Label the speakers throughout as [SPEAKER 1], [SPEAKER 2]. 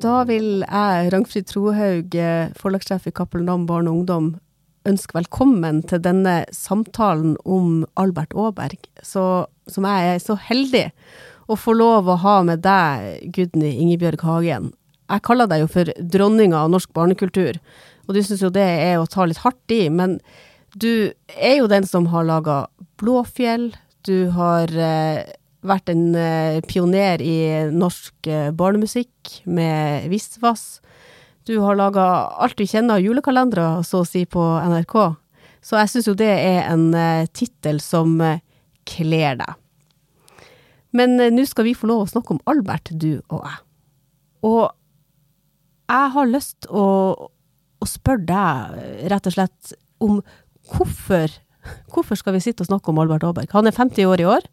[SPEAKER 1] Da vil jeg, Ragnfrid Trohaug, eh, forlagssjef i Cappelen Dam barn og ungdom, ønske velkommen til denne samtalen om Albert Aaberg, som jeg er så heldig å få lov å ha med deg, Gudny Ingebjørg Hagen. Jeg kaller deg jo for dronninga av norsk barnekultur, og du syns jo det er å ta litt hardt i, men du er jo den som har laga Blåfjell, du har eh, vært en eh, pioner i norsk eh, barnemusikk med Visvas. Du har laga alt du kjenner av julekalendere, så å si, på NRK. Så jeg syns jo det er en uh, tittel som kler deg. Men nå skal vi få lov å snakke om Albert, du og jeg. Og jeg har lyst å, å spørre deg, rett og slett, om hvorfor Hvorfor skal vi sitte og snakke om Albert Aaberg? Han er 50 år i år.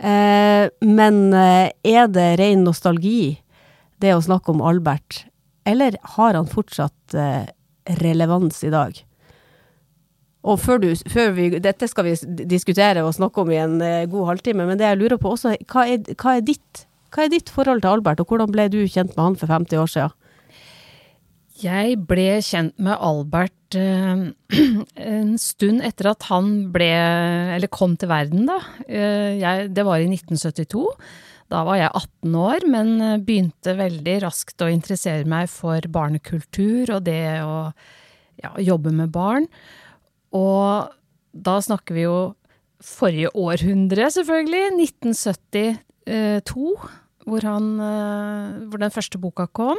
[SPEAKER 1] Eh, men er det ren nostalgi, det å snakke om Albert, eller har han fortsatt eh, relevans i dag? Og før du, før vi, dette skal vi diskutere og snakke om i en eh, god halvtime, men det jeg lurer på også, hva er, hva er, ditt, hva er ditt forhold til Albert, og hvordan ble du kjent med han for 50 år siden?
[SPEAKER 2] Jeg ble kjent med Albert eh, en stund etter at han ble, eller kom til verden, da. Eh, jeg, det var i 1972. Da var jeg 18 år, men eh, begynte veldig raskt å interessere meg for barnekultur og det å ja, jobbe med barn. Og da snakker vi jo forrige århundre, selvfølgelig. 1972, hvor, han, hvor den første boka kom.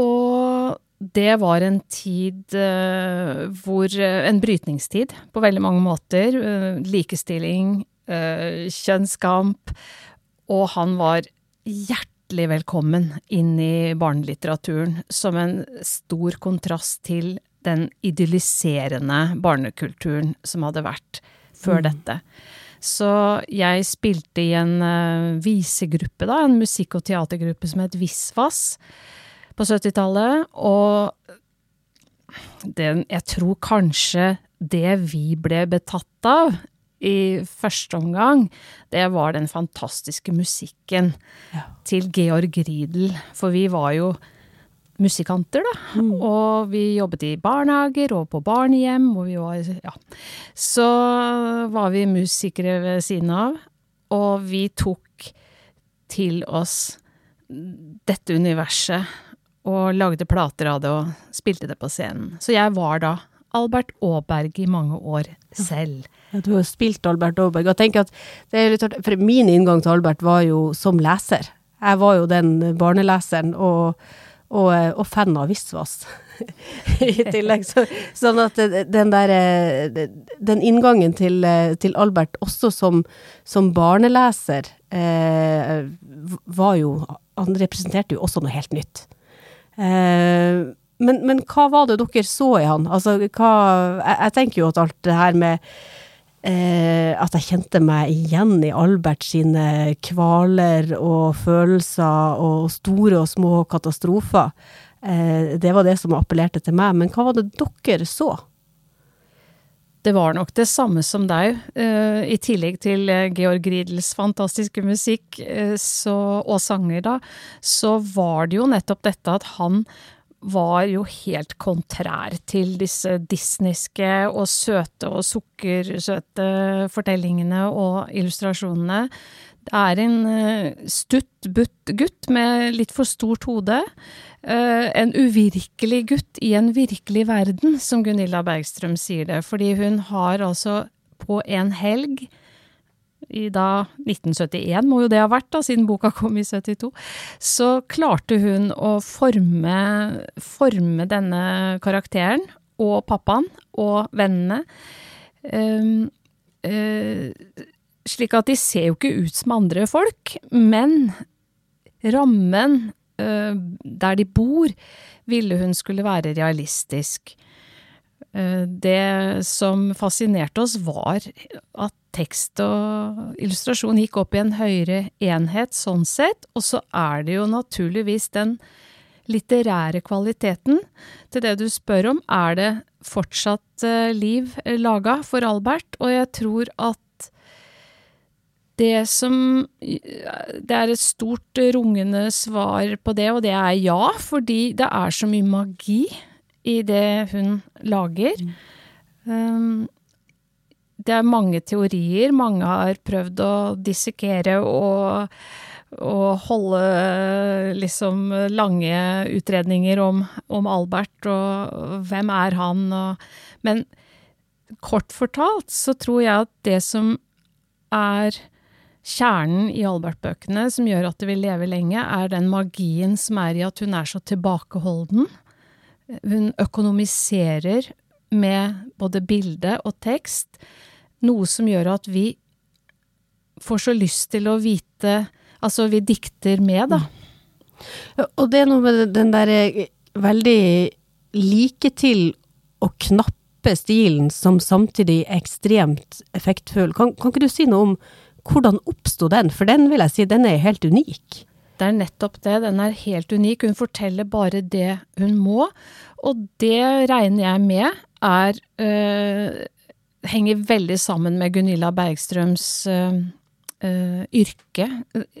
[SPEAKER 2] Og det var en tid uh, hvor uh, En brytningstid på veldig mange måter. Uh, likestilling, kjønnskamp. Og han var hjertelig velkommen inn i barnelitteraturen som en stor kontrast til den idylliserende barnekulturen som hadde vært før mm. dette. Så jeg spilte i en visegruppe, da, en musikk- og teatergruppe som het Visvas på 70-tallet, og den, jeg tror kanskje det vi ble betatt av i første omgang, det var den fantastiske musikken ja. til Georg Riedel. For vi var jo musikanter, da. Mm. Og vi jobbet i barnehager og på barnehjem, og vi var Ja. Så var vi musikere ved siden av, og vi tok til oss dette universet og lagde plater av det og spilte det på scenen. Så jeg var da Albert Aaberg i mange år selv.
[SPEAKER 1] Ja, du har spilt Albert Aaberg. Og tenk at det er litt For min inngang til Albert var jo som leser. Jeg var jo den barneleseren og, og, og fan av Visvas i tillegg. Så, sånn at den der Den inngangen til, til Albert også som, som barneleser eh, var jo Han representerte jo også noe helt nytt. Eh, men, men, hva var det dere så i han? Altså, hva jeg, jeg tenker jo at alt det her med eh, At jeg kjente meg igjen i Albert sine kvaler og følelser og store og små katastrofer. Eh, det var det som appellerte til meg. Men hva var det dere så?
[SPEAKER 2] Det var nok det samme som deg. Uh, I tillegg til uh, Georg Riedels fantastiske musikk uh, så, og sanger, da, så var det jo nettopp dette at han var jo helt kontrær til disse disneyske og søte og sukkersøte fortellingene og illustrasjonene. Det er en stutt butt gutt med litt for stort hode. Uh, en uvirkelig gutt i en virkelig verden, som Gunilla Bergstrøm sier det. Fordi hun har altså på en helg i da 1971 må jo det ha vært, da, siden boka kom i 72, så klarte hun å forme, forme denne karakteren og pappaen og vennene. Um, uh, slik at de ser jo ikke ut som andre folk, men rammen Eh, der de bor, ville hun skulle være realistisk. Eh, det som fascinerte oss, var at tekst og illustrasjon gikk opp i en høyere enhet sånn sett, og så er det jo naturligvis den litterære kvaliteten. Til det du spør om, er det fortsatt eh, liv laga for Albert, og jeg tror at det som Det er et stort, rungende svar på det, og det er ja, fordi det er så mye magi i det hun lager. Um, det er mange teorier, mange har prøvd å dissekere og, og holde liksom lange utredninger om, om Albert og hvem er han og Men kort fortalt så tror jeg at det som er kjernen i Albert-bøkene som gjør at det vil leve lenge, er den magien som er i at hun er så tilbakeholden. Hun økonomiserer med både bilde og tekst, noe som gjør at vi får så lyst til å vite Altså, vi dikter med, da.
[SPEAKER 1] Og det er noe med den derre veldig like til og knappe stilen som samtidig er ekstremt effektfull. Kan, kan ikke du si noe om hvordan oppsto den? For den vil jeg si, den er helt unik.
[SPEAKER 2] Det er nettopp det, den er helt unik. Hun forteller bare det hun må, og det regner jeg med er øh, henger veldig sammen med Gunilla Bergstrøms øh, øh, yrke,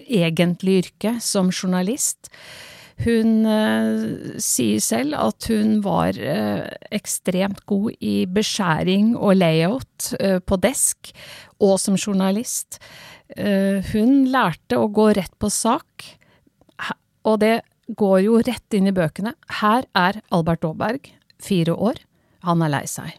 [SPEAKER 2] egentlige yrke, som journalist. Hun eh, sier selv at hun var ekstremt god i beskjæring og layout på desk, og som journalist. hun lærte å gå rett på sak, og det går jo rett inn i bøkene. Her er Albert Aaberg, fire år. Han er lei seg.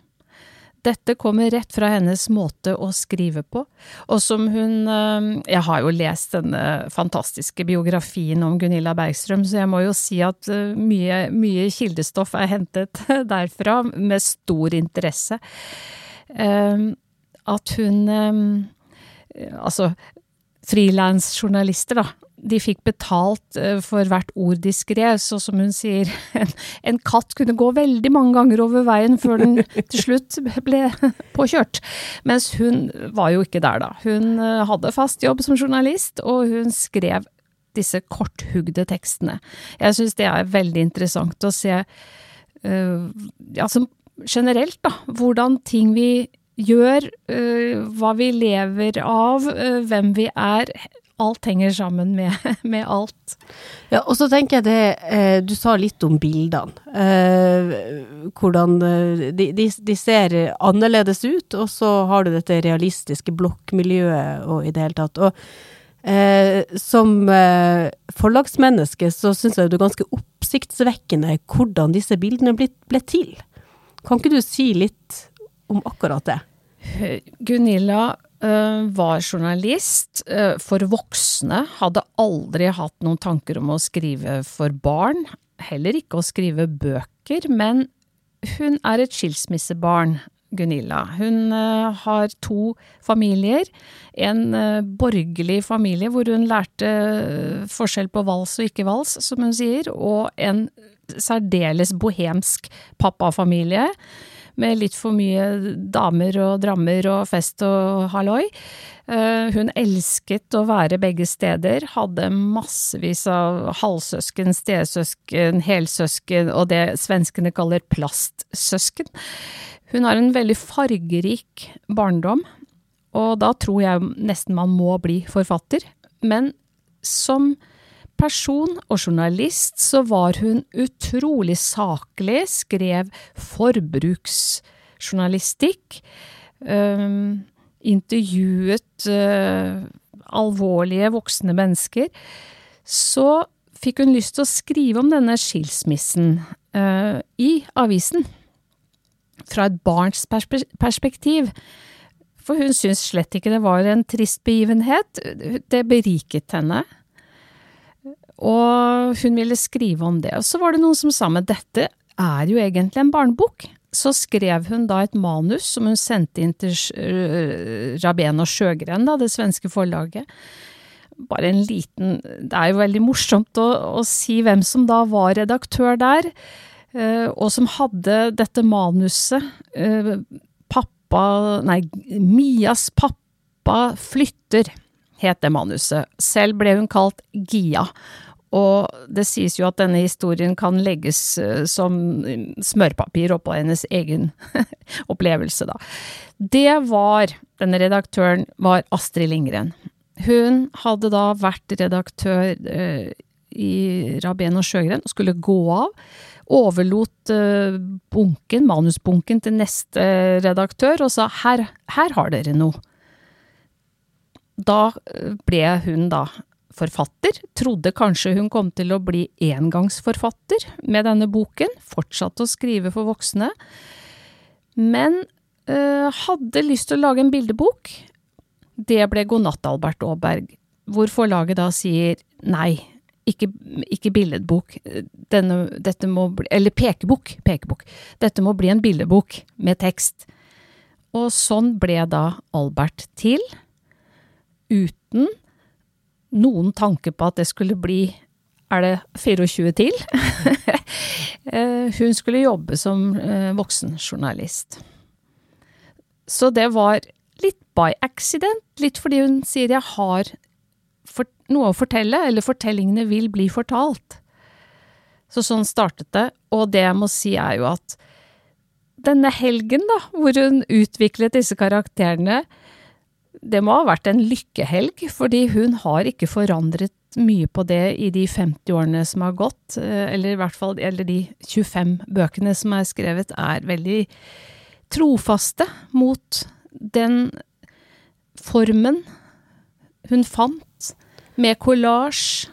[SPEAKER 2] Dette kommer rett fra hennes måte å skrive på, og som hun eh, Jeg har jo lest denne fantastiske biografien om Gunilla Bergstrøm, så jeg må jo si at eh, mye, mye kildestoff er hentet derfra, med stor interesse. Eh, at hun Altså, frilansjournalister, da, de fikk betalt eh, for hvert ord de skrev, så som hun sier, en, en, katt kunne gå veldig mange ganger over veien før den til slutt ble påkjørt. Mens hun var jo ikke der da. Hun eh, hadde fast jobb som journalist, og hun skrev disse korthugde tekstene. Jeg syns det er veldig interessant å se, uh, altså generelt, da, hvordan ting vi gjør, uh, hva vi lever av, uh, hvem vi er, alt henger sammen med, med alt.
[SPEAKER 1] Ja, og så tenker jeg det eh, Du sa litt om bildene. Eh, hvordan eh, de, de, de, ser annerledes ut, og så har du dette realistiske blokkmiljøet og i det hele tatt. Og eh, som eh, forlagsmenneske så syns jeg det er ganske oppsiktsvekkende hvordan disse bildene ble, ble til. Kan ikke du si litt om akkurat det?
[SPEAKER 2] Gunilla Eh, var journalist eh, for voksne, hadde aldri hatt noen tanker om å skrive for barn, heller ikke å skrive bøker, men hun er et skilsmissebarn, Gunilla. Hun uh, har to familier. En borgerlig familie hvor hun lærte forskjell på vals og ikke vals, som hun sier, og en særdeles bohemsk pappafamilie med litt for mye damer og drammer og fest og halloi. Eh, hun elsket å være begge steder, hadde massevis av halvsøsken, stesøsken, helsøsken og det svenskene kaller plastsøsken. Hun har en veldig fargerik barndom, og da tror jeg nesten man må bli forfatter. Men som person og journalist så var hun utrolig saklig, skrev forbruksjournalistikk, øh, intervjuet øh, alvorlige voksne mennesker. Så fikk hun lyst til å skrive om denne skilsmissen øh, i avisen. Fra et barns perspektiv. For hun syntes slett ikke det var en trist begivenhet. Det beriket henne. Og hun ville skrive om det. Og så var det noen som sa men dette er jo egentlig en barnebok. Så skrev hun da et manus som hun sendte inn til Rabén og Sjøgren, da, det svenske forlaget. Bare en liten Det er jo veldig morsomt å, å si hvem som da var redaktør der, eh, og som hadde dette manuset. Eh, pappa Nei, Mias pappa flytter, het det manuset. Selv ble hun kalt Gia. Og det sies jo at denne historien kan legges eh, som smørpapir oppå hennes egen opplevelse, da. Det var, denne redaktøren var Astrid Lindgren. Hun hadde da vært redaktør eh, i Rabén og Sjøgren og skulle gå av. Overlot eh, bunken, manusbunken til neste redaktør og sa her, her har dere noe. Da ble hun da forfatter, trodde kanskje hun kom til å bli engangsforfatter med denne boken, fortsatte å skrive for voksne, men øh, hadde lyst til å lage en bildebok. Det ble God natt, Albert Aaberg, hvor forlaget da sier nei, ikke, ikke billedbok, Denne, dette må bli, eller pekebok, pekebok, dette må bli en bildebok med tekst. Og sånn ble da Albert til, uten noen tanke på at det skulle bli er det 24 til? Eh, hun skulle jobbe som eh, voksenjournalist. Så det var litt by accident, litt fordi hun sier jeg har noe å fortelle, eller fortellingene vil bli fortalt. Så sånn startet det, og det jeg må si er jo at denne helgen, da, hvor hun utviklet disse karakterene, det må ha vært en lykkehelg, fordi hun har ikke forandret mye på det i de 50 årene som har gått, eh, eller i hvert fall eller de 25 bøkene som er skrevet, er veldig trofaste mot den formen hun fant, med kollasj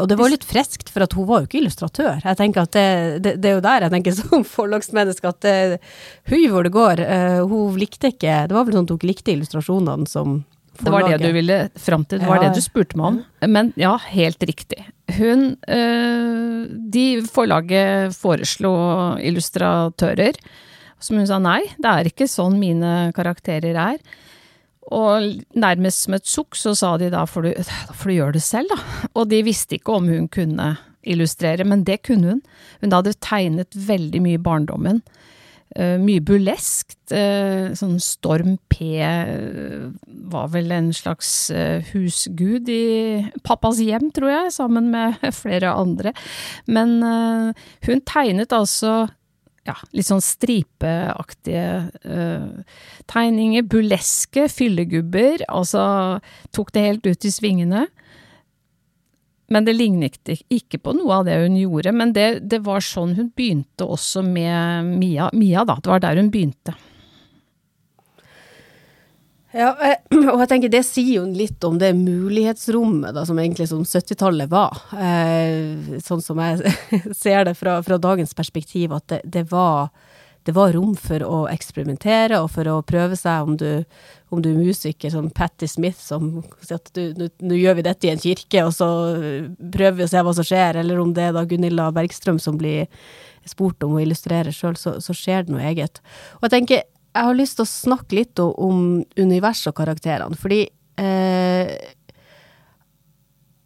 [SPEAKER 1] og det var litt friskt, for at hun var jo ikke illustratør. Jeg tenker at det, det, det er jo der jeg tenker som forlagsmenneske at det, hun hvor det går. Uh, hun likte ikke Det var vel sånn at hun ikke likte illustrasjonene som forlaget.
[SPEAKER 2] Det var det du ville fram til, det var ja. det du spurte meg om. Men ja, helt riktig. Hun uh, De forlaget foreslo illustratører, som hun sa nei, det er ikke sånn mine karakterer er. Og nærmest som et sukk så sa de da får du, da får du gjøre det selv, da. Og de visste ikke om hun kunne illustrere, men det kunne hun. Hun hadde tegnet veldig mye i barndommen. Uh, mye burleskt. Uh, sånn Storm P uh, var vel en slags husgud i pappas hjem, tror jeg, sammen med flere andre. Men hun tegnet altså ja, litt sånn stripeaktige uh, tegninger. Burleske fyllegubber. Altså tok det helt ut i svingene. Men det lignet ikke på noe av det hun gjorde. Men det, det var sånn hun begynte også med Mia. Mia, da. Det var der hun begynte.
[SPEAKER 1] Ja, eh, og jeg tenker det sier jo litt om det mulighetsrommet da, som egentlig som 70-tallet var. Eh, sånn som jeg ser det fra, fra dagens perspektiv, at det, det, var, det, var, rom for å eksperimentere og for å prøve seg om du, om du er musiker, som Patti Smith, som sier at nå gjør vi dette i en kirke, og så prøver vi å se hva som skjer, eller om det er da Gunilla Bergstrøm som blir spurt om å illustrere sjøl, så, så skjer det noe eget. Og jeg tenker jeg har lyst til å snakke litt om universet og karakterene, fordi eh,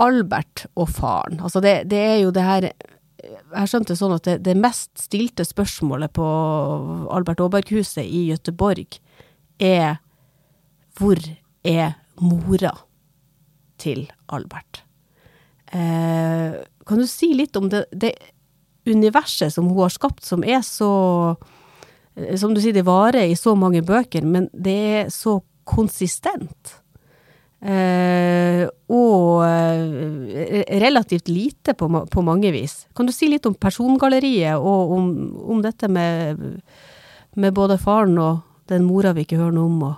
[SPEAKER 1] Albert og faren, altså det, det, er jo det her Jeg har skjønt det sånn at det, det mest stilte spørsmålet på Albert Aaberg-huset i Gøteborg er hvor er mora til Albert? Eh, kan du si litt om det, det universet som hun har skapt, som er så som du sier, det varer i så mange bøker, men det er så konsistent. Eh, og eh, relativt lite på, på, mange vis. Kan du si litt om persongalleriet, og om, om dette med, med, både faren og den mora vi ikke hører noe om? Og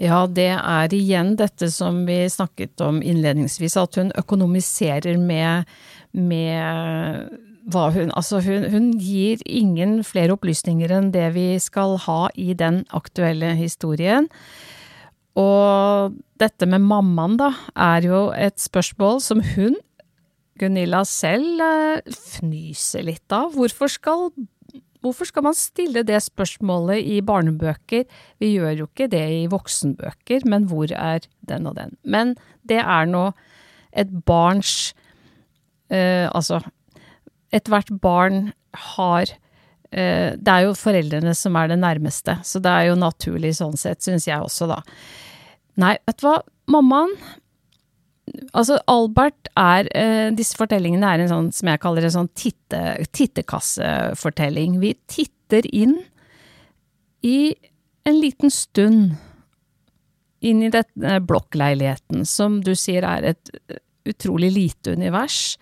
[SPEAKER 2] ja, det er igjen dette som vi snakket om innledningsvis, at hun økonomiserer med, med hva hun Altså, hun, hun, gir ingen flere opplysninger enn det vi skal ha i den aktuelle historien. Og dette med mammaen, da, er jo et spørsmål som hun, Gunilla selv, eh, fnyser litt av. Hvorfor skal, hvorfor skal man stille det spørsmålet i barnebøker? Vi gjør jo ikke det i voksenbøker, men hvor er den og den? Men det er nå et barns eh, altså, ethvert barn har eh, Det er jo foreldrene som er det nærmeste, så det er jo naturlig sånn sett, syns jeg også, da. Nei, vet du hva, mammaen Altså, Albert er eh, Disse fortellingene er en sånn som jeg kaller en sånn titte, tittekassefortelling. Vi titter inn i en liten stund inn i denne blokkleiligheten, som du sier er et utrolig lite univers.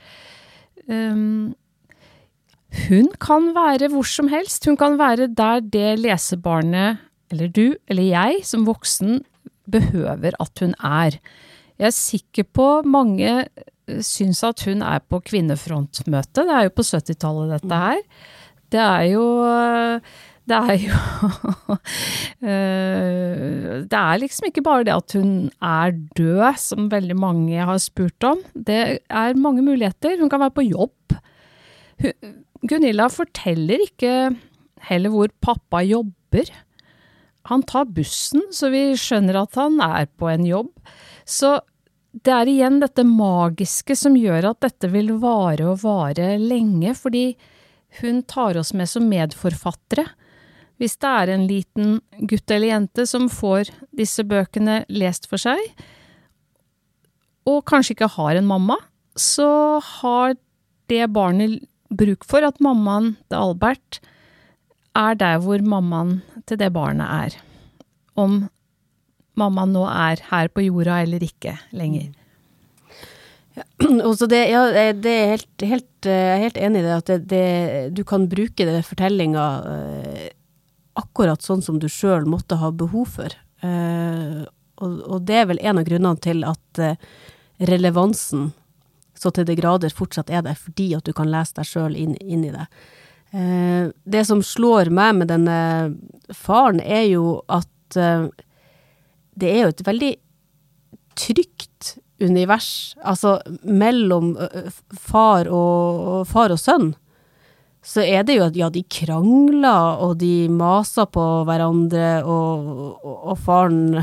[SPEAKER 2] Um, hun kan være hvor som helst. Hun kan være der det lesebarnet, eller du, eller jeg, som voksen, behøver at hun er. Jeg er sikker på mange eh, syns at hun er på kvinnefrontmøte. Det er jo på 70-tallet, dette her. Det er jo Det er jo eh, Det er liksom ikke bare det at hun er død, som veldig mange har spurt om. Det er mange muligheter. Hun kan være på jobb. Gunilla forteller ikke heller hvor pappa jobber. Han tar bussen, så vi skjønner at han er på en jobb. Så det er igjen dette magiske som gjør at dette vil vare og vare lenge, fordi hun tar oss med som medforfattere. Hvis det er en liten gutt eller jente som får disse bøkene lest for seg, og kanskje ikke har en mamma, så har det barnet bruk for at mammaen til Albert er der hvor mammaen til det barnet er. Om mammaen nå er her på jorda eller ikke lenger.
[SPEAKER 1] Ja, det, ja, det, er helt, helt, jeg er helt enig i det, at det, det, du kan bruke den fortellinga eh, akkurat sånn som du sjøl måtte ha behov for. Eh, og, og, det er vel en av grunnene til at eh, relevansen så til de grader fortsatt er der, fordi at du kan lese deg sjøl inn, inn, i det. Eh, det som slår meg med denne faren, er jo at eh, det er jo et veldig trygt univers, altså mellom far og, far og sønn. Så er det jo at ja, de krangler, og de maser på hverandre, og, og, og faren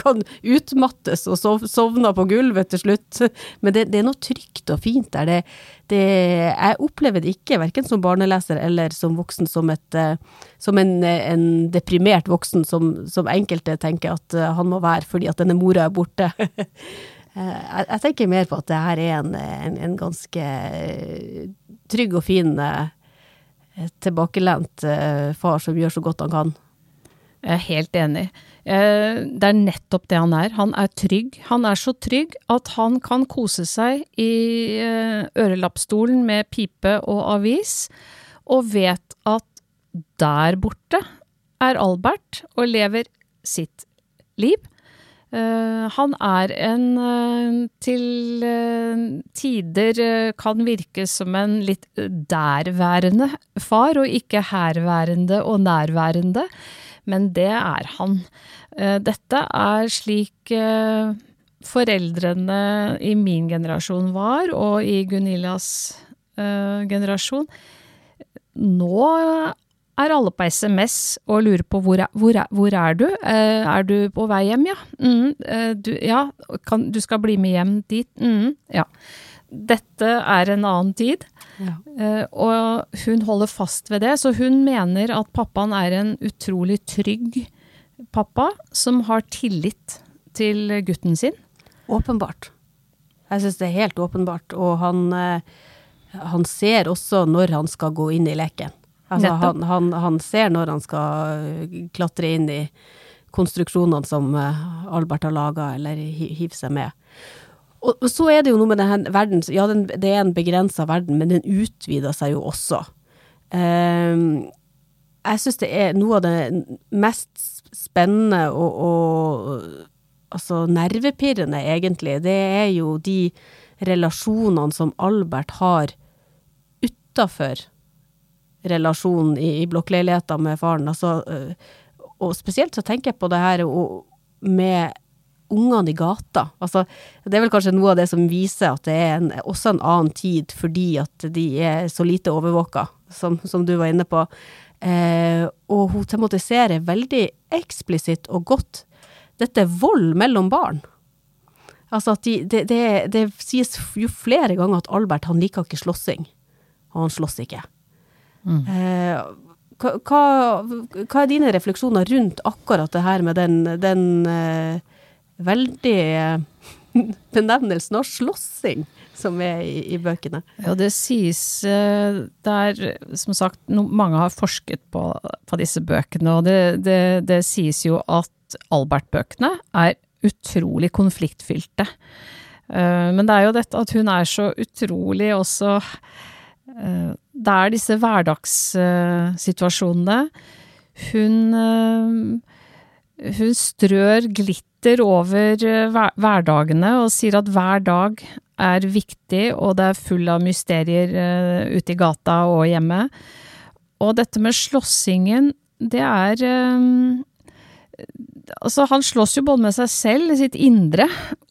[SPEAKER 1] kan utmattes og sov, sovne på gulvet til slutt. Men det, det, er noe trygt og fint der. Det, det, jeg opplever det ikke, verken som barneleser eller som voksen, som, et, eh, som en, en, deprimert voksen som, som, enkelte tenker at eh, han må være fordi at denne mora er borte. Eh, jeg, jeg, tenker mer på at det her er en, en, en ganske trygg og fin, tilbakelent far som gjør så godt han kan.
[SPEAKER 2] Jeg er helt enig. Eh, det er nettopp det han er. Han er trygg. Han er så trygg at han kan kose seg i eh, ørelappstolen med pipe og avis, og vet at der borte er Albert og lever sitt liv. Uh, han er en til tider kan virke som en litt derværende far, og ikke herværende og nærværende men det er han. Eh, dette er slik eh, foreldrene i min generasjon var, og i Gunillas uh, generasjon. Nå er alle på SMS og lurer på hvor er, hvor er, hvor er du? Er du på vei hjem, ja? Mm, du, ja, kan, du skal bli med hjem dit? Mm, ja. Dette er en annen tid. Ja. Uh, og hun holder fast ved det, så hun mener at pappaen er en utrolig trygg pappa som har tillit til gutten sin.
[SPEAKER 1] Åpenbart. Jeg syns det er helt åpenbart. Og han, uh, han, ser også når han skal gå inn i leken. Altså, han, han, han, ser når han skal klatre inn i konstruksjonene som Albert har laga, eller hive seg med. Og så er det jo noe med denne verden Ja, den, det er en begrensa verden, men den utvider seg jo også. Um, jeg syns det er noe av det mest spennende og, og altså nervepirrende, egentlig. Det er jo de relasjonene som Albert har utafor relasjonen i, i blokkleiligheta med faren. Altså, og spesielt så tenker jeg på det her med ungene i gata. Altså, det er vel kanskje noe av det som viser at det er en, også en annen tid, fordi at de er så lite overvåka, som, som du var inne på. Eh, og hun tematiserer veldig eksplisitt og godt dette vold mellom barn. Altså at de, det, det, det, sies jo flere ganger at Albert han liker ikke slåssing, og han slåss ikke. Mm. Eh, hva, hva, hva, er dine refleksjoner rundt akkurat det her med den, den eh, veldig benevnelsen av slåssing som er i, i bøkene.
[SPEAKER 2] Ja, det sies Det er som sagt, no, mange har forsket på, på disse bøkene, og det, det, det sies jo at Albert-bøkene er utrolig konfliktfylte. Uh, men det er jo dette at hun er så utrolig også Det er disse hverdagssituasjonene. Hun, hun strør glitter over eh, hverdagene og sier at hver dag er viktig, og det er full av mysterier uh, ute i gata og hjemme. Og dette med slåssingen, det er um, Altså, han slåss jo både med seg selv, sitt indre,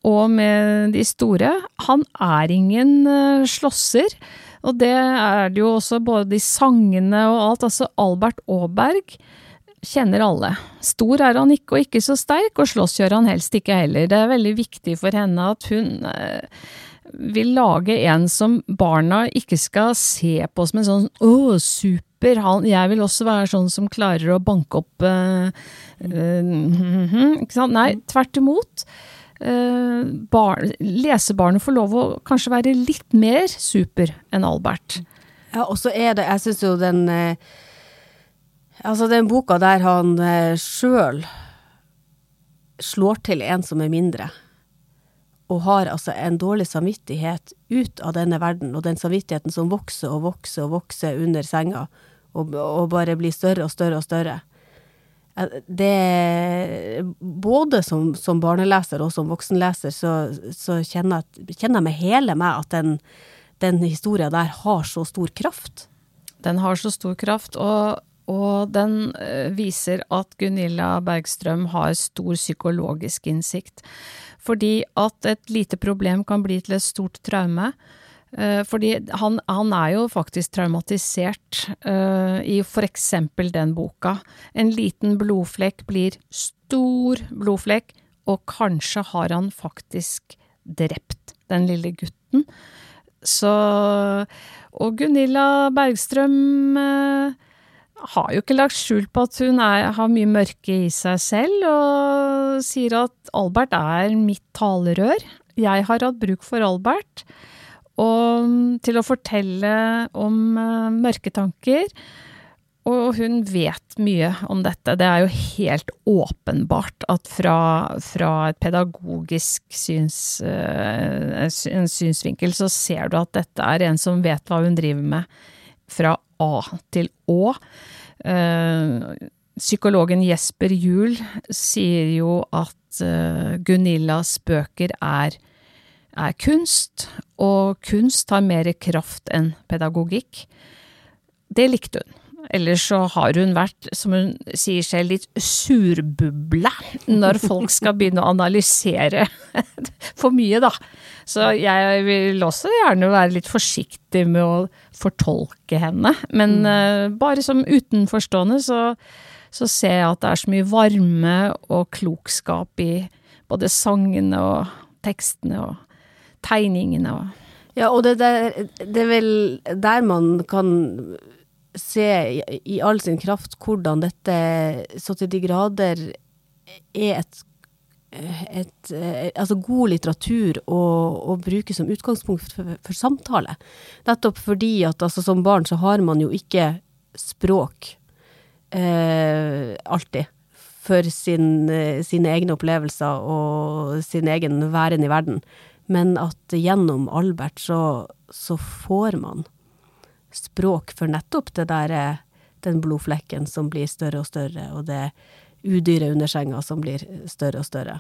[SPEAKER 2] og med de store. Han er ingen slåsser. Og det er det jo også både i sangene og alt. Altså, Albert Aaberg kjenner alle. Stor er han ikke og ikke så sterk, og slåss gjør han helst ikke heller. Det er veldig viktig for henne at hun eh, vil lage en som barna ikke skal se på som en sånn å, super, han, jeg vil også være sånn som klarer å banke opp uh, uh, Ikke sant? Nei, tvert imot. Uh, bar, lesebarnet får lov å kanskje være litt mer super enn Albert.
[SPEAKER 1] Ja, og så er det Jeg syns jo den Altså, den boka der han eh, sjøl slår til en som er mindre, og har altså en dårlig samvittighet ut av denne verden, og den samvittigheten som vokser og vokser og vokser under senga, og, og bare blir større og større og større. Det Både som, som barneleser og som voksenleser, så, så kjenner, jeg, kjenner jeg med hele meg at den, den historia der har så stor kraft.
[SPEAKER 2] Den har så stor kraft, og og den eh, viser at Gunilla Bergstrøm har stor psykologisk innsikt. Fordi at et lite problem kan bli til et stort traume. Eh, fordi han, han er jo faktisk traumatisert uh, i for eksempel den boka. En liten blodflekk blir stor blodflekk, og kanskje har han faktisk drept den lille gutten. Så Og Gunilla Bergstrøm uh, har jo ikke lagt skjul på at hun er, har mye mørke i seg selv, og sier at Albert er mitt talerør. Jeg har hatt bruk for Albert og, til å fortelle om uh, mørke. Og hun vet mye om dette. Det er jo helt åpenbart at fra, fra et pedagogisk syns, uh, synsvinkel så ser du at dette er en som vet hva hun driver med fra A til Å. Uh, psykologen Jesper Juel sier jo at uh, Gunillas bøker er, er, kunst, og kunst har mer kraft enn pedagogikk. Det likte hun. Ellers så har hun vært, som hun sier selv, litt surbuble når folk skal begynne å analysere for mye, da. Så jeg vil også gjerne være litt forsiktig med å fortolke henne. Men mm. uh, bare som utenforstående så, så ser jeg at det er så mye varme og klokskap i både sangene og tekstene og tegningene og
[SPEAKER 1] Ja, og det, der, det er vel der man kan se i, i all sin kraft hvordan dette så til de grader er et et, altså god litteratur å, å, bruke som utgangspunkt for, for, samtale. Nettopp fordi at altså, som barn så har man jo ikke språk eh, alltid for sin, sine egne opplevelser og sin egen væren i verden. Men at gjennom Albert så, så får man språk for nettopp det der, den blodflekken som blir større og større, og det udyret under senga som blir større og større.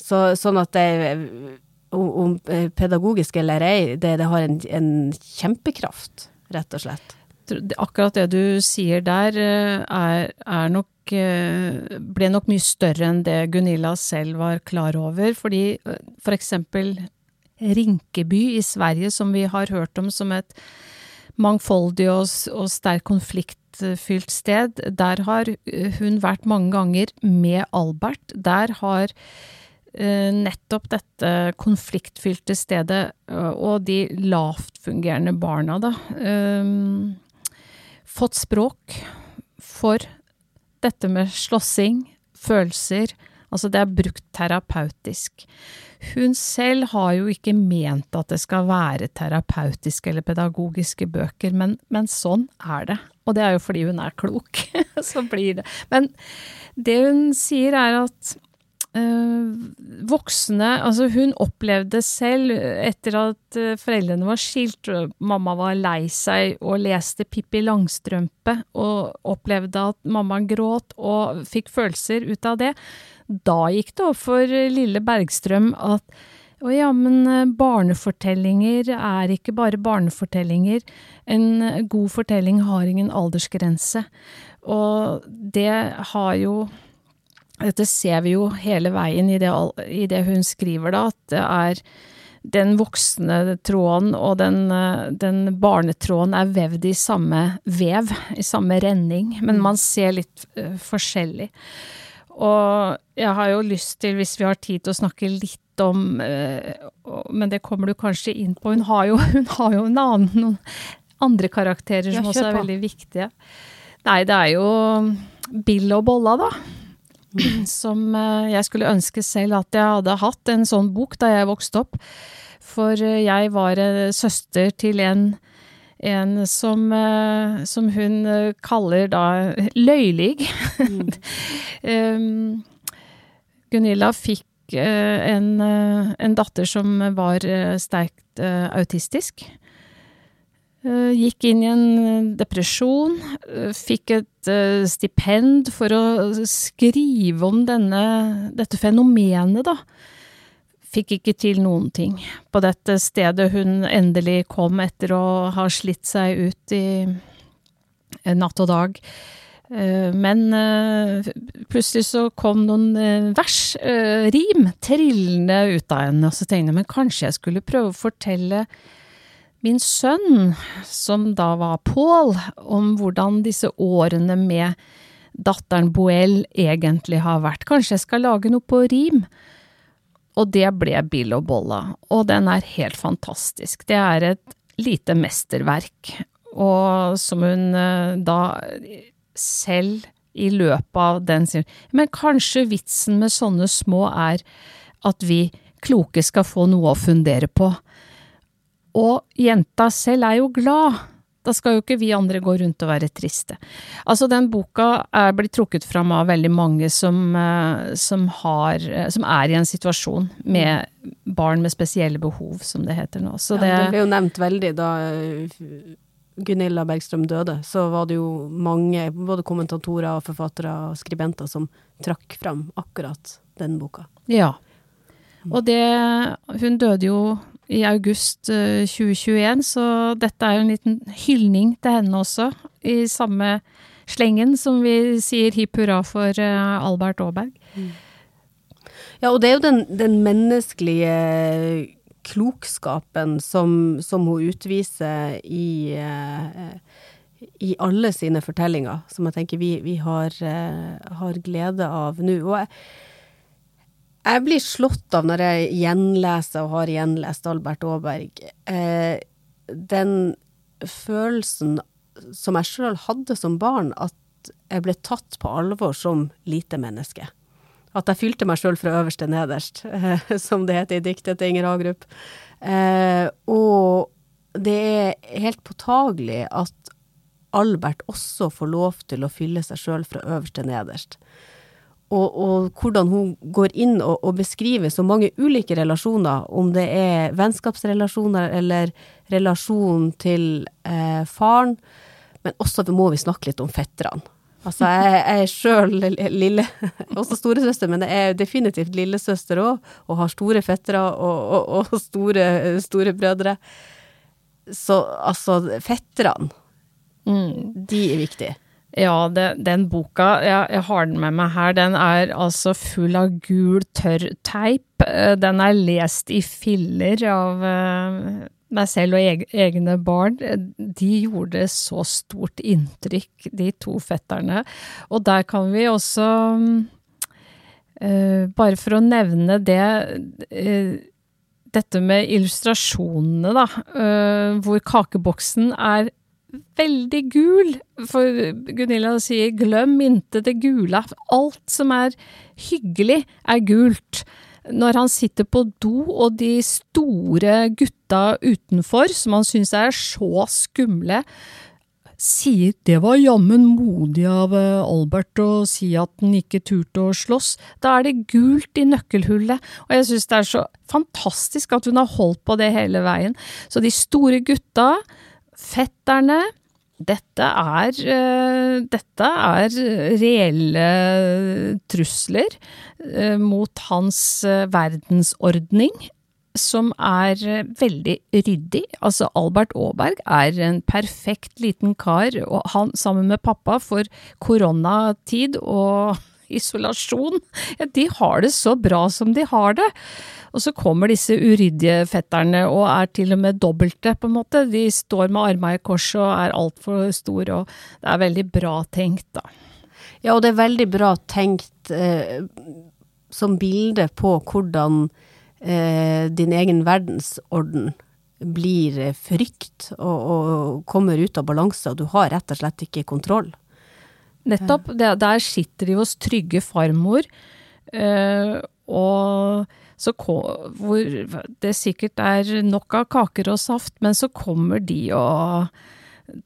[SPEAKER 1] Så, sånn at det om, om pedagogisk eller ei, det, det har en, en, kjempekraft, rett og slett.
[SPEAKER 2] Akkurat det du sier der, eh, er, er nok eh, ble nok mye større enn det Gunilla selv var klar over. Fordi eh, for eksempel Rinkeby i Sverige, som vi har hørt om som et mangfoldig og, og sterkt konfliktfylt sted. Der har eh, hun vært mange ganger med Albert. Der har uh, nettopp dette konfliktfylte stedet uh, og de lavtfungerende barna, da, fått språk for dette med slåssing, følelser, Altså det er brukt terapeutisk. Hun selv har jo ikke ment at det skal være terapeutiske eller pedagogiske bøker, men, men sånn er det. Og det er jo fordi hun er klok. Så blir det. Men det hun sier er at øh, voksne Altså hun opplevde selv, etter at øh, foreldrene var skilt, mamma var lei seg og leste Pippi Langstrømpe, og opplevde at mamma gråt og fikk følelser ut av det, da gikk det opp for lille Bergstrøm at å ja, men eh, barnefortellinger er ikke bare barnefortellinger. En god fortelling har ingen aldersgrense. Og det har jo Dette ser vi jo hele veien i det, i det hun skriver, da, at det er den voksne tråden og den, eh, den, barnetråden er vevd i samme vev, i samme renning, men man ser litt forskjellig. Og jeg har jo lyst til, hvis vi har tid til å snakke litt om eh, Men det kommer du kanskje inn på. Hun har jo, hun har jo annen, noen andre karakterer som også er veldig viktige. Nei, det er jo Bill og Bolla, da. Som eh, jeg skulle ønske selv at jeg hadde hatt en sånn bok da jeg vokste opp. For eh, jeg var søster til en en som, eh, som hun eh, kaller da løylig. Mm. um, Gunilla fikk eh, en, en, datter som var sterkt autistisk. Gikk inn i en depresjon, fikk et stipend for å skrive om denne, dette fenomenet, da fikk ikke til noen ting på dette stedet hun endelig kom etter å ha slitt seg ut i eh, natt og dag. Eh, men eh, plutselig så kom noen vers, rim, trillende ut av henne, og så tenkte jeg men kanskje jeg skulle prøve å fortelle min sønn, som da var Pål, om hvordan disse årene med datteren Boel egentlig har vært. Kanskje jeg skal lage noe på rim? Og det ble Bill og Bolla, og den er helt fantastisk. Det er et lite mesterverk, og som hun eh, da selv i løpet av den sier Men kanskje vitsen med sånne små er at vi kloke skal få noe å fundere på. Og jenta selv er jo glad da skal jo ikke vi andre gå rundt og være triste. Altså, den boka er blitt trukket fram av veldig mange som, eh, som, har, eh, som er i en situasjon med barn med spesielle behov, som det heter nå.
[SPEAKER 1] Så det, ja, det ble jo nevnt veldig da eh, Gunilla Bergstrøm døde, så var det jo mange, både kommentatorer, og forfattere og skribenter, som trakk fram akkurat den boka.
[SPEAKER 2] Ja. Og det Hun døde jo i august 2021, eh, så dette er jo en liten hyldning til henne også, i samme slengen som vi sier hipp hurra for eh, Albert Aaberg. Mm.
[SPEAKER 1] Ja, og det er jo den, den menneskelige klokskapen som, som, hun utviser i, i alle sine fortellinger, som jeg tenker vi, vi har, har, glede av nå. Og jeg, jeg blir slått av når jeg gjenleser og har gjenlest Albert Aaberg, eh, den følelsen som jeg sjøl hadde som barn, at jeg ble tatt på alvor som lite menneske. At jeg fylte meg sjøl fra øverst til nederst, eh, som det heter i diktet til Inger Hagerup. Eh, og det er helt påtagelig at Albert også får lov til å fylle seg sjøl fra øverst til nederst og, og, hvordan hun går inn og, og, beskriver så mange ulike relasjoner, om det er vennskapsrelasjoner eller relasjon til eh, faren. Men også må vi snakke litt om fetterne. Altså, jeg, jeg er sjøl lille, også storesøster, men jeg er definitivt lillesøster òg, og har store fettere og, og store, store, brødre. Så altså, fetterne, mm. de er viktige.
[SPEAKER 2] Ja, det, den boka, jeg, jeg, har den med meg her, den er altså full av gul, tørr teip. Eh, den er lest i filler av uh, meg selv og egne barn. De gjorde så stort inntrykk, de to fetterne. Og der kan vi også, uh, bare for å nevne det dette med illustrasjonene, da, hvor kakeboksen er veldig gul. For Gunilla sier 'glem inte det gula'. Alt som er hyggelig, er gult. Når han sitter på do, og de store gutta utenfor, som han syns er så skumle, sier det var jammen modig av eh, Albert å si at han ikke turte å slåss. Da er det gult i nøkkelhullet, og jeg synes det er så fantastisk at hun har holdt på det hele veien. Så de store gutta, fetterne, dette er, uh, dette er reelle trusler uh, mot hans uh, verdensordning som er eh, veldig ryddig. Altså, Albert Aaberg er en perfekt liten kar, og han sammen med pappa for koronatid og isolasjon, ja, de har det så bra som de har det. Og så kommer disse uryddige fetterne og er til og med dobbelte, på en måte. De står med arma i kors og er altfor store, og det er veldig bra tenkt, da.
[SPEAKER 1] Ja, og det er veldig bra tenkt eh, som bilde på hvordan eh, din egen verdensorden blir frykt og, og, kommer ut av balanse, og du har rett og slett ikke kontroll.
[SPEAKER 2] Nettopp. Det, der sitter de hos trygge farmor, eh, og så hvor det sikkert er nok av kaker og saft, men så kommer de og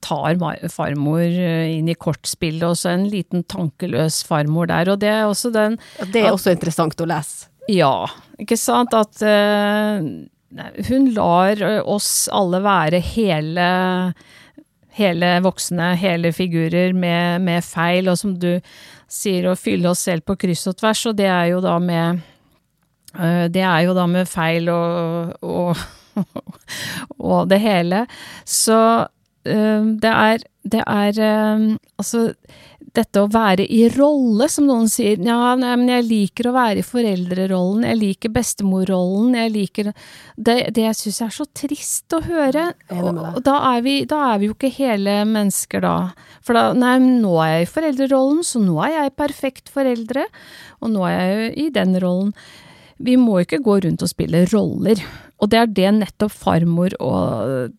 [SPEAKER 2] tar farmor eh, inn i kortspillet, og så en liten tankeløs farmor der. Og det er også den
[SPEAKER 1] Det er også interessant å lese.
[SPEAKER 2] Ja, ikke sant. At uh, hun lar oss alle være hele hele voksne, hele figurer med, med, feil, og som du sier, å fylle oss selv på kryss og tvers, og det er jo da med uh, Det er jo da med feil og, og, og det hele. Så uh, det er Det er uh, Altså dette å være i rolle, som noen sier. Ja, nei, men jeg liker å være i foreldrerollen, jeg liker bestemorrollen, jeg liker Det, det syns jeg er så trist å høre. Og, og da, er vi, da, er vi, jo ikke hele mennesker, da. For da Nei, nå er jeg i foreldrerollen, så nå er jeg perfekt foreldre, og nå er jeg jo i den rollen. Vi må ikke gå rundt og spille roller. Og det er det nettopp farmor og,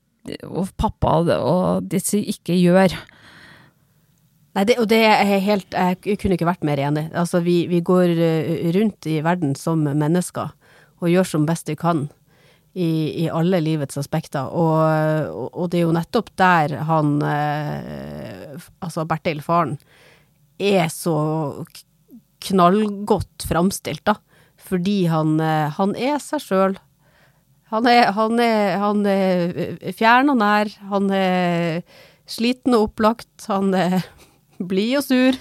[SPEAKER 2] og pappa og disse ikke gjør.
[SPEAKER 1] Nei, det, og det er helt Jeg kunne ikke vært mer enig. Altså, vi, vi, går eh, rundt i verden som mennesker og gjør som best vi kan i, i alle livets aspekter. Og, og, det er jo nettopp der han eh, Altså Bertil, faren, er så knallgodt framstilt, da. Fordi han, eh, han er seg sjøl. Han han, han er fjern og nær. Han er sliten og opplagt. Han er Blid og sur.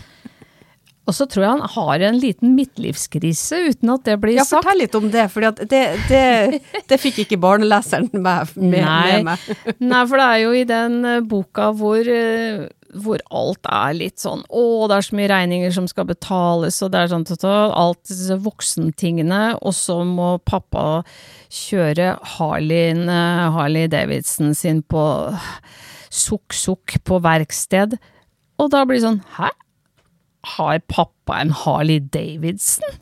[SPEAKER 2] Og så tror jeg han har en liten midtlivskrise, uten at det blir
[SPEAKER 1] sagt. Ja, fortell litt om det, for det, det, det, fikk ikke barneleseren med, med, med, meg.
[SPEAKER 2] Nei, for det er jo i den eh, boka hvor, eh, hvor alt er litt sånn Å, det er så mye regninger som skal betales, og det er sånn alt disse voksentingene, og så må pappa kjøre Harley, Harley Davidson sin på sukk-sukk på verksted. Og da blir det sånn Hæ? Har pappa en Harley Davidson?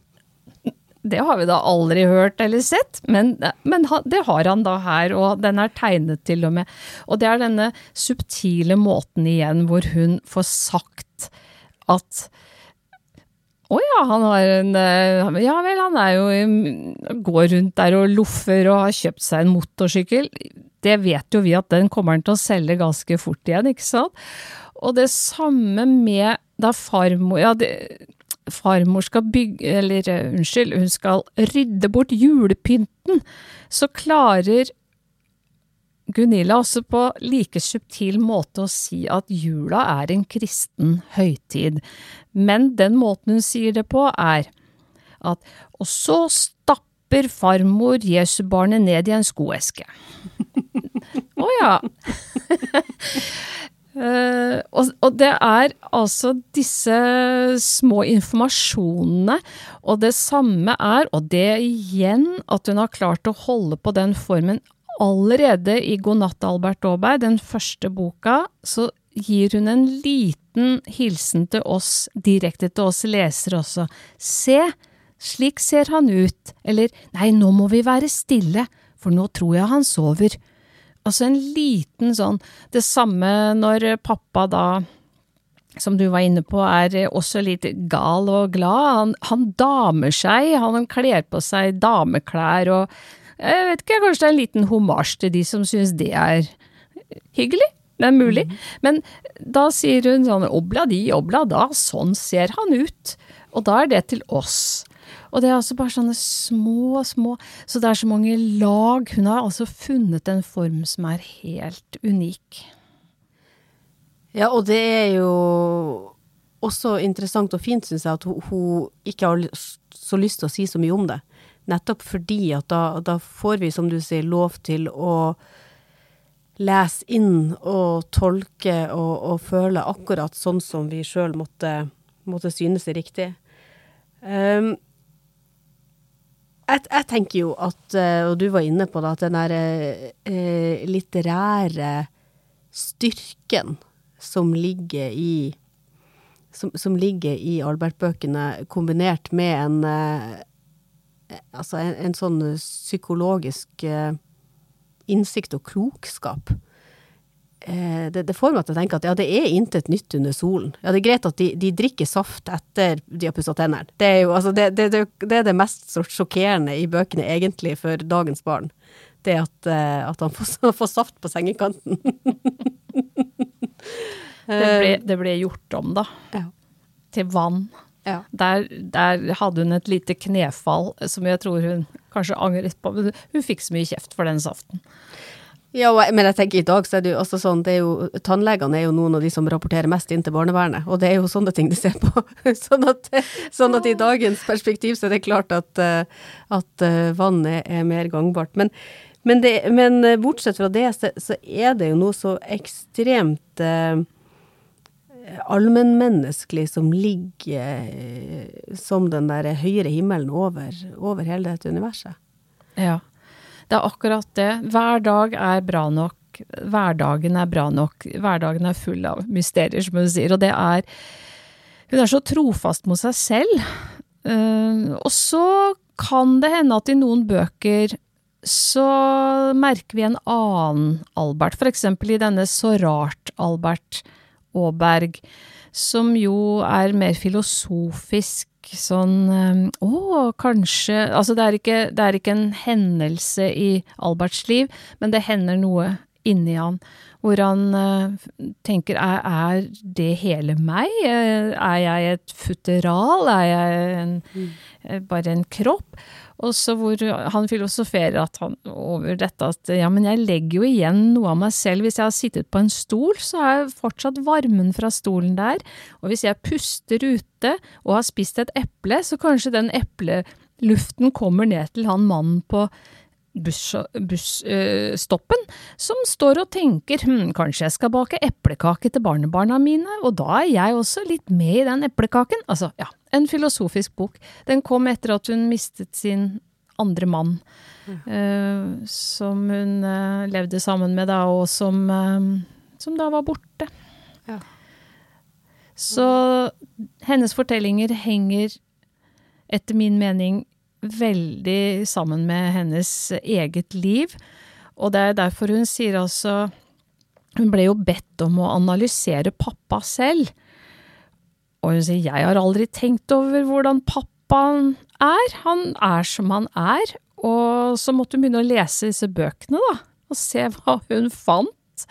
[SPEAKER 2] Det har vi da aldri hørt eller sett, men, men, det har han da her, og den er tegnet til og med. Og det er denne subtile måten igjen hvor hun får sagt at å ja, han har en eh, Ja vel, han er jo Går rundt der og loffer og har kjøpt seg en motorsykkel. Det vet jo vi at den kommer han til å selge ganske fort igjen, ikke sant? Og det samme med da farmor Ja, det, farmor skal bygge Eller eh, unnskyld, hun skal rydde bort julepynten. Så klarer Gunilla også på like subtil måte å si at jula er en kristen høytid. Men den måten hun sier det på, er at Og så stapper farmor Jesubarnet ned i en skoeske. Å oh, ja. Uh, og, og, det er altså disse små informasjonene, og det samme er, og det igjen, at hun har klart å holde på den formen allerede i God natt, Albert Aaberg, den første boka, så gir hun en liten hilsen til oss, direkte til oss lesere også. Se, slik ser han ut, eller nei, nå må vi være stille, for nå tror jeg han sover. Altså en liten sånn Det samme når pappa da som du var inne på, er også litt gal og glad. Han, han damer seg, han kler på seg dameklær og jeg vet ikke, kanskje det er en liten homasj til de som syns det er hyggelig. Det er mulig. Mm. Men da sier hun sånn obla di, obla da, sånn ser han ut. Og da er det til oss. Og det er altså bare sånne små, små Så det er så mange lag. Hun har altså funnet en form som er helt unik.
[SPEAKER 1] Ja, og det er jo også interessant og fint, syns jeg, at hun, ikke har så lyst til å si så mye om det. Nettopp fordi at da, da får vi, som du sier, lov til å lese inn og tolke og, og føle akkurat sånn som vi sjøl måtte, måtte, synes er riktig. Um, jeg, jeg, tenker jo at, eh, og du var inne på det, at den der eh, litterære styrken som ligger i som, som ligger i Albert-bøkene, kombinert med en eh, Altså en, en sånn psykologisk eh, innsikt og klokskap. Eh, det, det, får meg til å tenke at ja, det er intet nytt under solen. Ja, det er greit at de, de drikker saft etter de har pussa tennene. Det er jo altså, det, det, det, er det mest sjokkerende i bøkene egentlig for dagens barn. Det at, uh, at han får, får, saft på sengekanten.
[SPEAKER 2] det, ble, det ble gjort om, da. Ja. Til vann. Ja. Der, der, hadde hun et lite knefall som jeg tror hun kanskje angret på. Men hun fikk så mye kjeft for den saften.
[SPEAKER 1] Ja, men jeg tenker i dag så er det jo også sånn, det er jo, tannlegene er jo noen av de som rapporterer mest inn til barnevernet, og det er jo sånne ting de ser på. sånn, at, sånn at, i dagens perspektiv så er det klart at, eh, at eh, vann er, er, mer gangbart. Men, men, det, men, eh, bortsett fra det, så, så, er det jo noe så ekstremt eh, allmennmenneskelig som ligger eh, som den der høyere himmelen over, over hele dette universet.
[SPEAKER 2] Ja. Det er akkurat det. Hver dag er bra nok. Hverdagen er bra nok. Hverdagen er full av mysterier, som hun sier. Og det er Hun er så trofast mot seg selv. Uh, og så kan det hende at i noen bøker så merker vi en annen Albert, f.eks. i denne Så rart Albert Aaberg, som jo er mer filosofisk sånn ehm, Å, kanskje Altså, det er, ikke, det er ikke en hendelse i Alberts liv, men det hender noe inni han hvor han uh, tenker er, er, det hele meg? Er jeg et futteral? Er jeg en, mm. bare en kropp? Og så hvor han filosoferer han, over dette at ja, men jeg legger jo igjen noe av meg selv. Hvis jeg har sittet på en stol, så er fortsatt varmen fra stolen der. Og hvis jeg puster ute og har spist et eple, så kanskje den epleluften kommer ned til han mannen på busstoppen, buss, som står og tenker hm, kanskje jeg skal bake eplekake til barnebarna mine, og da er jeg også litt med i den eplekaken. Altså, ja, en filosofisk bok. Den kom etter at hun mistet sin andre mann, mm. uh, som hun uh, levde sammen med da, og som, som da var borte. Ja. Så hennes fortellinger henger etter min mening veldig sammen med hennes eget liv. Og det er derfor hun sier altså Hun ble jo bedt om å analysere pappa selv. Og hun sier jeg har aldri tenkt over hvordan pappaen er. Han er som han er. Og så måtte hun begynne å lese disse bøkene, da. Og se hva hun fant.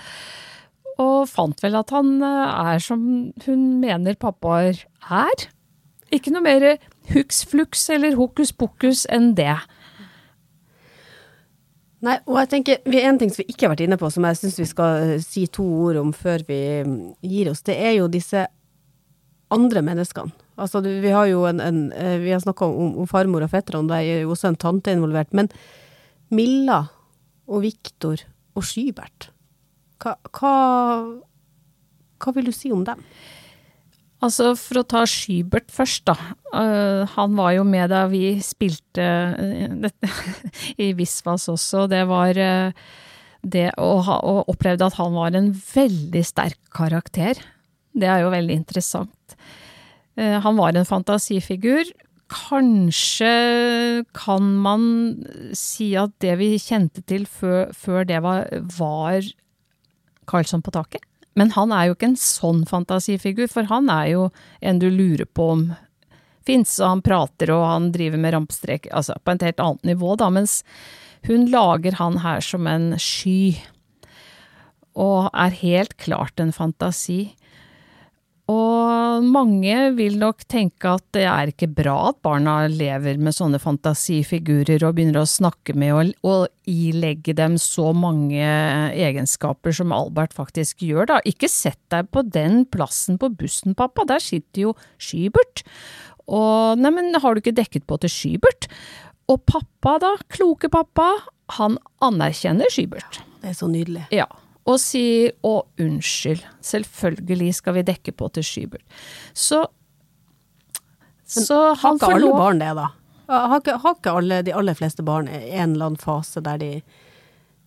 [SPEAKER 2] Og fant vel at han er som hun mener pappaer er. Ikke noe mer huks flux eller hokus pokus enn det.
[SPEAKER 1] Nei, og jeg tenker, En ting som vi ikke har vært inne på, som jeg syns vi skal eh, si to ord om før vi mm, gir oss, det er jo disse andre menneskene. Altså, vi har jo en, en eh, Vi har snakka om, om, farmor og fetterne, det er jo også en tante involvert. Men Milla og Viktor og Skybert, hva, hva, hva vil du si om dem?
[SPEAKER 2] Altså, for å ta Skybert først, da. Uh, han var jo med da vi spilte uh, i Visvas også. Det var uh, det å ha og opplevde at han var en veldig sterk karakter. Det er jo veldig interessant. han var en fantasifigur. kanskje kan man si at det vi kjente til før, før det var, var Karlsson på taket. Men han er jo ikke en sånn fantasifigur, for han er jo en du lurer på om fins, og han prater og han driver med rampstrek, altså på et helt annet nivå, da, mens hun lager han her som en sky, og er helt klart en fantasi. Og mange vil nok tenke at det er ikke bra at barna lever med sånne fantasifigurer og begynner å snakke med og, og ilegge dem så mange egenskaper som Albert faktisk gjør, da. Ikke sett deg på den plassen på bussen, pappa, der sitter jo Skybert. Og neimen, har du ikke dekket på til Skybert? Og pappa, da, kloke pappa, han anerkjenner Skybert.
[SPEAKER 1] Det er så nydelig.
[SPEAKER 2] Ja og sier å, unnskyld, selvfølgelig skal vi dekke på til Skybert. Så,
[SPEAKER 1] så han får lov Har ikke alle barn det, da? Har ikke, har ikke alle, de aller fleste barn en eller annen fase der de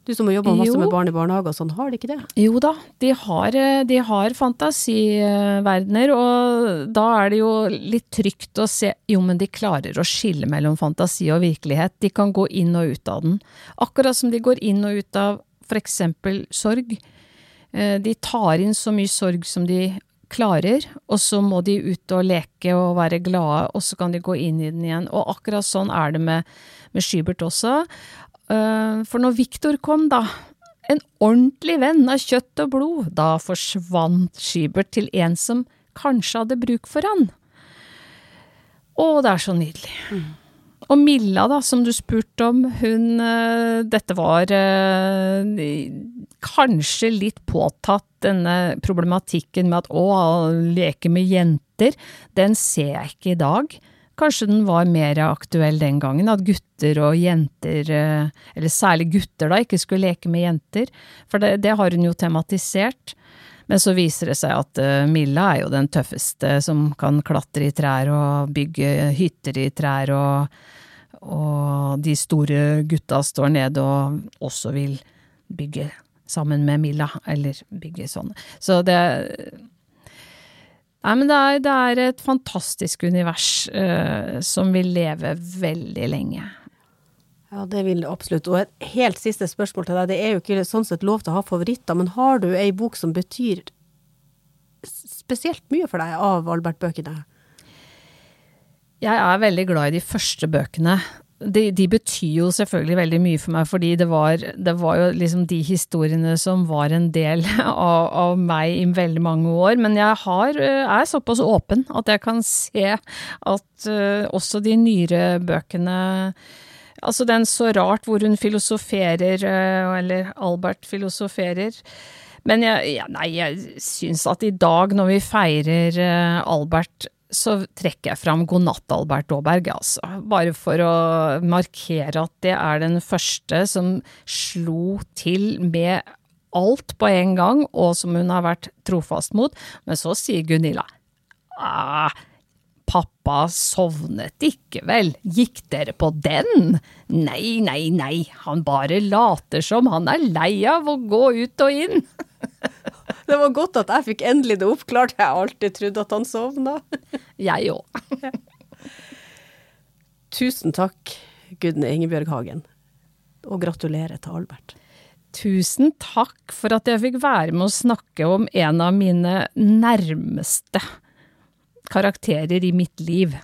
[SPEAKER 1] du som har jobba masse jo. med barn i barnehage og sånn, har de ikke det?
[SPEAKER 2] Jo da, de har, de har fantasiverdener, og da er det jo litt trygt å se Jo, men de klarer å skille mellom fantasi og virkelighet. De kan gå inn og ut av den. Akkurat som de går inn og ut av for eksempel sorg. Eh, de tar inn så mye sorg som de klarer, og så må de ut og leke og være glade, og så kan de gå inn i den igjen. Og akkurat sånn er det med, med Skybert også. Eh, for når Viktor kom, da, en ordentlig venn av kjøtt og blod, da forsvant Skybert til en som kanskje hadde bruk for han. Å, det er så nydelig. Mm. Og Milla, da, som du spurte om, hun eh, Dette var eh, kanskje litt påtatt, denne problematikken med at å, leke med jenter. Den ser jeg ikke i dag. Kanskje den var mer aktuell den gangen, at gutter og jenter, eh, eller særlig gutter da, ikke skulle leke med jenter. For det, det har hun jo tematisert. Men så viser det seg at Milla er jo den tøffeste som kan klatre i trær og bygge hytter i trær og og de store gutta står nede og også vil bygge sammen med Milla, eller bygge sånn. Så det Nei, men det er, det er et fantastisk univers uh, som vil leve veldig lenge.
[SPEAKER 1] Ja, det vil det absolutt. Og et helt siste spørsmål til deg. Det er jo ikke sånn sett lov til å ha favoritter, men har du ei bok som betyr spesielt mye for deg av Albert-bøkene?
[SPEAKER 2] Jeg er veldig glad i de første bøkene. De, de, betyr jo selvfølgelig veldig mye for meg, fordi det var, det var jo liksom de historiene som var en del av, av, meg i veldig mange år. Men jeg har, eh, er såpass åpen at jeg kan se at uh, også de nyere bøkene Altså den Så rart hvor hun filosoferer, uh, eller Albert filosoferer. Men jeg, ja, nei, jeg syns at i dag, når vi feirer uh, Albert så trekker jeg fram God natt, Albert Aaberg, altså. Bare for å markere at det er den første som slo til med alt på en gang, og som hun har vært trofast mot. Men så sier Gunilla ah, pappa sovnet ikke vel, gikk dere på den? Nei, nei, nei, han bare later som han er lei av å gå ut og inn.
[SPEAKER 1] Det var godt at jeg fikk endelig det oppklart. Jeg har alltid trodd at han sovna.
[SPEAKER 2] Jeg òg.
[SPEAKER 1] Tusen takk, Gudne Ingebjørg Hagen. Og gratulerer til Albert.
[SPEAKER 2] Tusen takk for at jeg fikk være med å snakke om en av mine nærmeste karakterer i mitt liv.